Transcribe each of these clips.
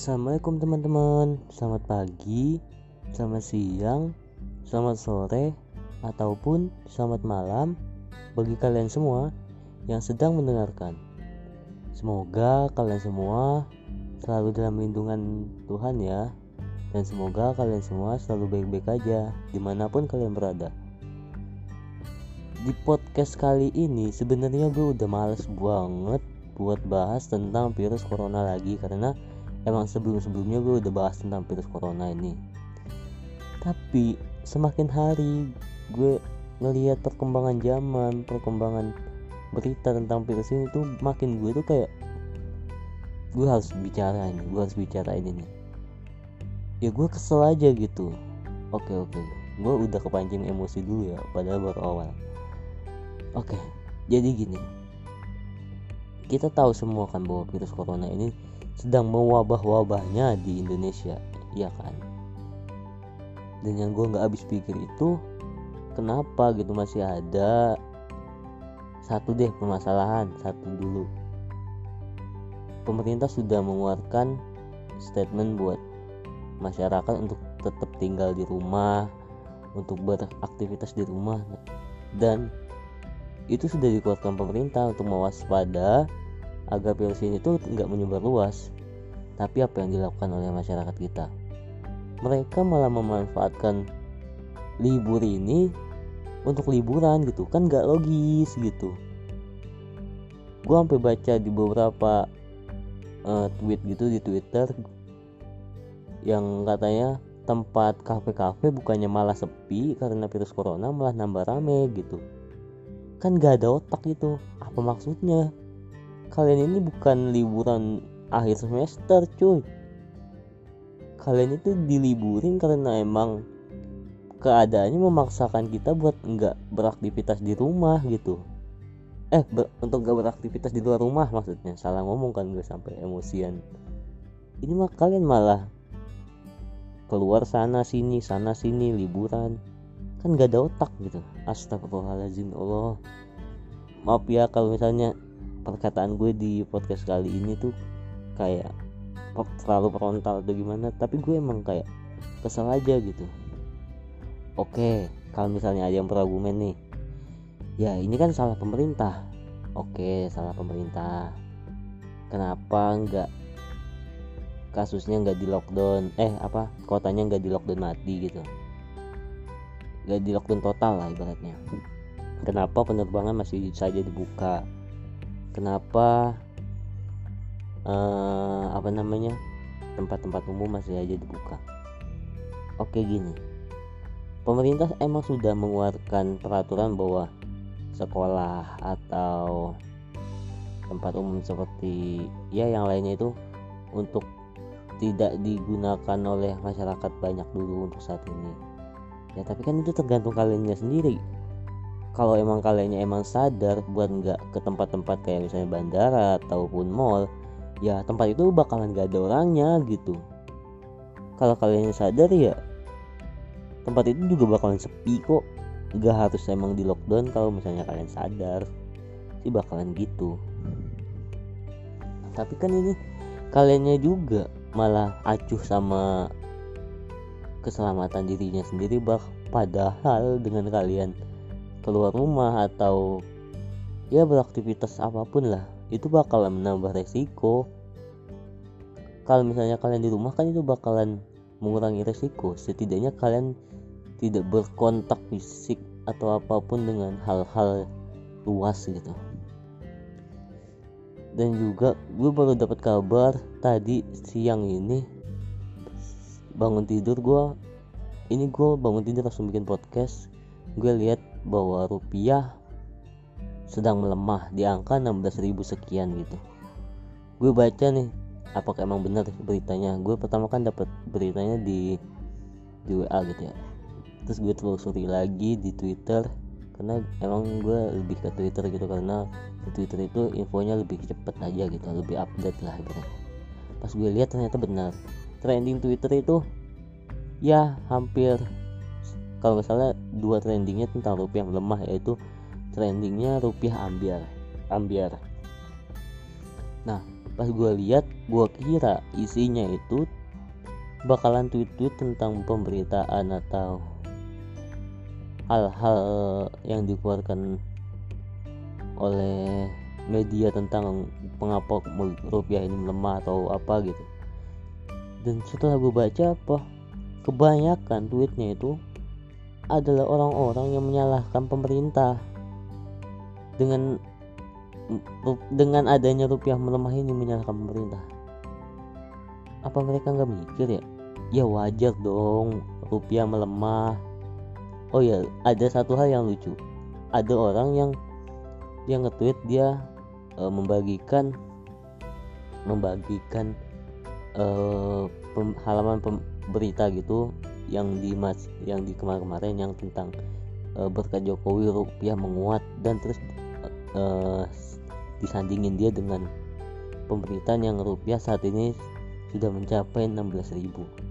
Assalamualaikum teman-teman. Selamat pagi, selamat siang, selamat sore, ataupun selamat malam Bagi kalian semua yang sedang mendengarkan. Semoga kalian semua selalu dalam lindungan Tuhan ya Dan semoga kalian semua selalu baik-baik aja di mana pun kalian berada. Di podcast kali ini sebenarnya gue udah males banget buat bahas tentang virus corona lagi karena emang sebelum-sebelumnya gue udah bahas tentang virus corona ini. Tapi semakin hari gue ngelihat perkembangan zaman perkembangan berita tentang virus ini tuh makin gue tuh kayak gue harus bicara ini gue harus bicara ini nih. Ya gue kesel aja gitu. Oke oke. Gue udah kepancing emosi dulu ya padahal baru awal. Oke jadi gini. Kita tahu semua kan bahwa virus corona ini sedang mewabah-wabahnya di Indonesia ya kan? Dan yang gue nggak habis pikir itu kenapa gitu masih ada satu deh permasalahan satu dulu. Pemerintah sudah mengeluarkan statement buat masyarakat untuk tetap tinggal di rumah untuk beraktivitas di rumah. Dan itu sudah dikeluarkan pemerintah untuk mewaspada agar virus ini tuh nggak menyebar luas. Tapi apa yang dilakukan oleh masyarakat kita? Mereka malah memanfaatkan libur ini untuk liburan gitu kan nggak logis gitu. Gue sampai baca di beberapa uh, tweet gitu di Twitter yang katanya tempat kafe-kafe bukannya malah sepi karena virus corona malah nambah rame gitu kan gak ada otak itu apa maksudnya kalian ini bukan liburan akhir semester cuy. Kalian itu diliburin karena emang keadaannya memaksakan kita buat nggak beraktivitas di rumah gitu. Eh ber, untuk nggak beraktivitas di luar rumah maksudnya. Salah ngomong kan gue sampai emosian. Ini mah kalian malah keluar sana sini sana sini liburan. Kan gak ada otak gitu. Astagfirullahaladzim Allah. Maaf ya kalau misalnya perkataan gue di podcast kali ini tuh kayak terlalu frontal atau gimana tapi gue emang kayak kesel aja gitu. Oke kalau misalnya ada yang berargumen nih ya ini kan salah pemerintah. Oke salah pemerintah. Kenapa nggak kasusnya nggak di lockdown? Eh apa kotanya nggak di lockdown mati gitu? Gak di lockdown total lah ibaratnya. Kenapa penerbangan masih saja dibuka kenapa uh, apa namanya tempat-tempat umum masih aja dibuka? Oke gini. Pemerintah emang sudah mengeluarkan peraturan bahwa sekolah atau tempat umum seperti ya yang lainnya itu untuk tidak digunakan oleh masyarakat banyak dulu untuk saat ini. Ya tapi kan itu tergantung kaliannya sendiri kalau emang kaliannya emang sadar buat nggak ke tempat-tempat kayak misalnya bandara ataupun mall ya tempat itu bakalan gak ada orangnya gitu. Kalau kalian sadar ya tempat itu juga bakalan sepi kok. Gak harus emang di lockdown kalau misalnya kalian sadar sih bakalan gitu. Tapi kan ini kaliannya juga malah acuh sama keselamatan dirinya sendiri bah padahal dengan kalian keluar rumah atau ya beraktivitas apa pun lah itu bakalan menambah resiko. Kalau misalnya kalian di rumah kan itu bakalan mengurangi resiko. Setidaknya kalian tidak berkontak fisik atau apa pun dengan hal-hal luas gitu. Dan juga gue baru dapat kabar tadi siang ini bangun tidur gue ini gue bangun tidur langsung bikin podcast. Gue lihat bahwa rupiah sedang melemah di angka 16.000 sekian gitu. Gue baca nih apakah emang benar beritanya? Gue pertama kan dapat beritanya di di WA gitu ya. Terus gue telusuri lagi di Twitter karena emang gue lebih ke Twitter gitu karena di Twitter itu infonya lebih cepet aja gitu lebih update lah gitu. Pas gue lihat ternyata benar. Trending Twitter itu ya hampir kalau misalnya dua trendingnya tentang rupiah melemah yaitu trendingnya rupiah ambiar ambiar. Nah pas gue lihat gue kira isinya itu bakalan tweet-tweet tentang pemberitaan atau hal-hal yang dikeluarkan oleh media tentang mengapa rupiah ini melemah atau apa gitu. Dan setelah gue baca apa kebanyakan tweetnya itu adalah orang-orang yang menyalahkan pemerintah. Dengan dengan adanya rupiah melemah ini menyalahkan pemerintah. Apa mereka nggak mikir ya? Ya wajar dong rupiah melemah. Oh ya ada satu hal yang lucu. Ada orang yang yang nge-tweet dia e, membagikan membagikan e, pem, halaman pem, berita gitu yang di mas yang di kemarin-kemarin yang tentang e, berkat Jokowi rupiah menguat dan terus e, disandingin dia dengan pemberitaan yang rupiah saat ini sudah mencapai 16.000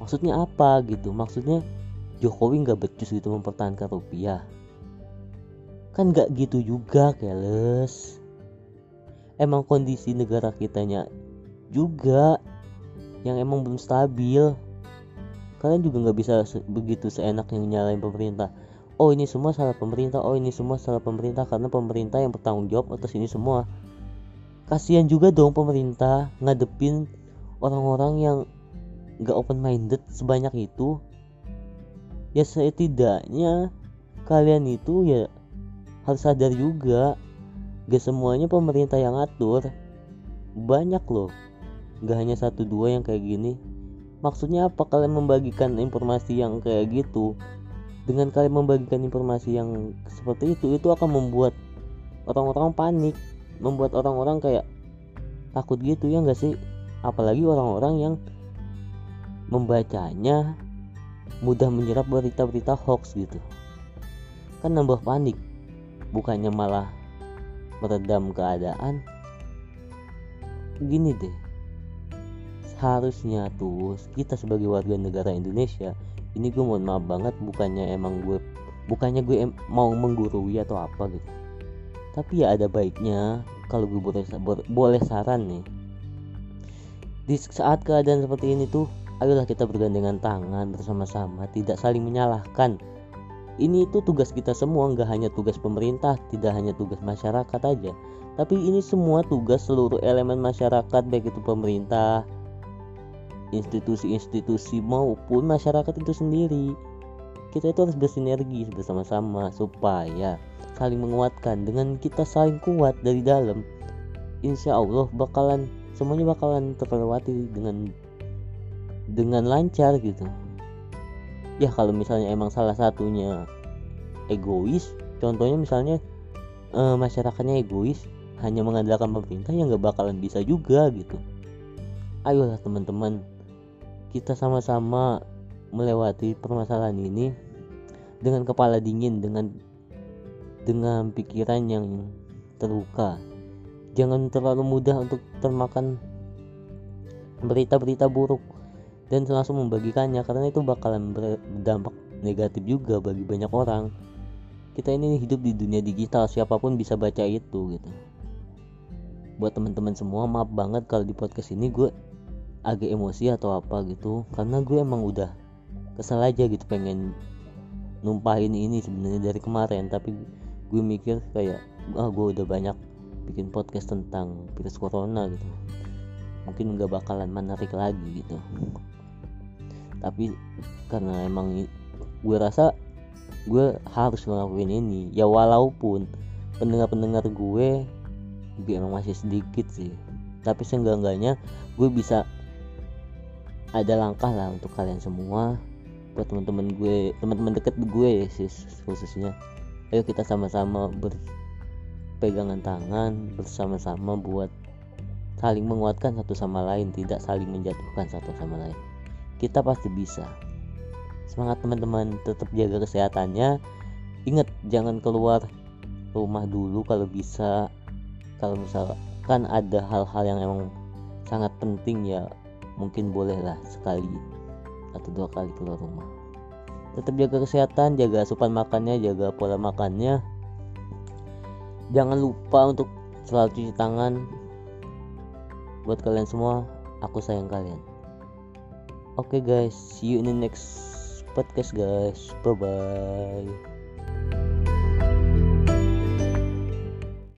maksudnya apa gitu? Maksudnya Jokowi nggak becus gitu mempertahankan rupiah. Kan nggak gitu juga keles. Emang kondisi negara kitanya juga yang emang belum stabil kalian juga nggak bisa begitu seenak yang nyalain pemerintah. Oh ini semua salah pemerintah. Oh ini semua salah pemerintah karena pemerintah yang bertanggung jawab atas ini semua. Kasihan juga dong pemerintah ngadepin orang-orang yang gak open minded sebanyak itu. Ya setidaknya kalian itu ya harus sadar juga gak semuanya pemerintah yang atur banyak loh. Gak hanya satu dua yang kayak gini maksudnya apa kalian membagikan informasi yang kayak gitu? Dengan kalian membagikan informasi yang seperti itu itu akan membuat orang-orang panik membuat orang-orang kayak takut gitu ya enggak sih? Apalagi orang-orang yang membacanya mudah menyerap berita-berita hoax gitu. Kan nambah panik bukannya malah meredam keadaan. Gini deh harusnya tuh kita sebagai warga negara Indonesia ini gue mohon maaf banget bukannya emang gue bukannya gue mau menggurui atau apa gitu. Tapi ya ada baiknya kalau gue boleh boleh saran nih. Di saat keadaan seperti ini tuh ayolah kita bergandengan tangan bersama-sama tidak saling menyalahkan. Ini itu tugas kita semua nggak hanya tugas pemerintah tidak hanya tugas masyarakat aja. Tapi ini semua tugas seluruh elemen masyarakat baik itu pemerintah institusi-institusi maupun masyarakat itu sendiri. Kita itu harus bersinergi bersama-sama supaya saling menguatkan dengan kita saling kuat dari dalam. Insya Allah bakalan semuanya bakalan terlewati dengan dengan lancar gitu. Ya kalau misalnya emang salah satunya egois contohnya misalnya eh, masyarakatnya egois hanya mengandalkan pemerintah yang nggak bakalan bisa juga gitu. Ayolah teman-teman kita sama-sama melewati permasalahan ini dengan kepala dingin dengan dengan pikiran yang terbuka jangan terlalu mudah untuk termakan berita-berita buruk dan langsung membagikannya karena itu bakalan berdampak negatif juga bagi banyak orang. Kita ini hidup di dunia digital siapa pun bisa baca itu gitu. Buat teman-teman semua maaf banget kalau di podcast ini gue agak emosi atau apa gitu karena gue emang udah kesel aja gitu pengen numpahin ini sebenarnya dari kemarin. Tapi gue mikir kayak ah gue udah banyak bikin podcast tentang virus corona gitu. Mungkin nggak bakalan menarik lagi gitu. Tapi karena emang gue rasa gue harus ngelakuin ini. Ya walaupun pendengar-pendengar gue gue emang masih sedikit sih. Tapi seenggak-enggaknya gue bisa ada langkah lah untuk kalian semua. Buat teman-teman gue teman-teman deket gue sih khususnya. Ayo kita sama-sama berpegangan tangan bersama-sama buat saling menguatkan satu sama lain tidak saling menjatuhkan satu sama lain. Kita pasti bisa. Semangat teman-teman. Tetap jaga kesehatannya. Ingat jangan keluar rumah dulu kalau bisa. Kalau misalkan ada hal-hal yang emang sangat penting ya mungkin bolehlah sekali atau dua kali keluar rumah. Tetap jaga kesehatan jaga asupan makannya jaga pola makannya. Jangan lupa untuk selalu cuci tangan. Buat kalian semua aku sayang kalian. Oke okay guys. See you in the next podcast guys. Bye bye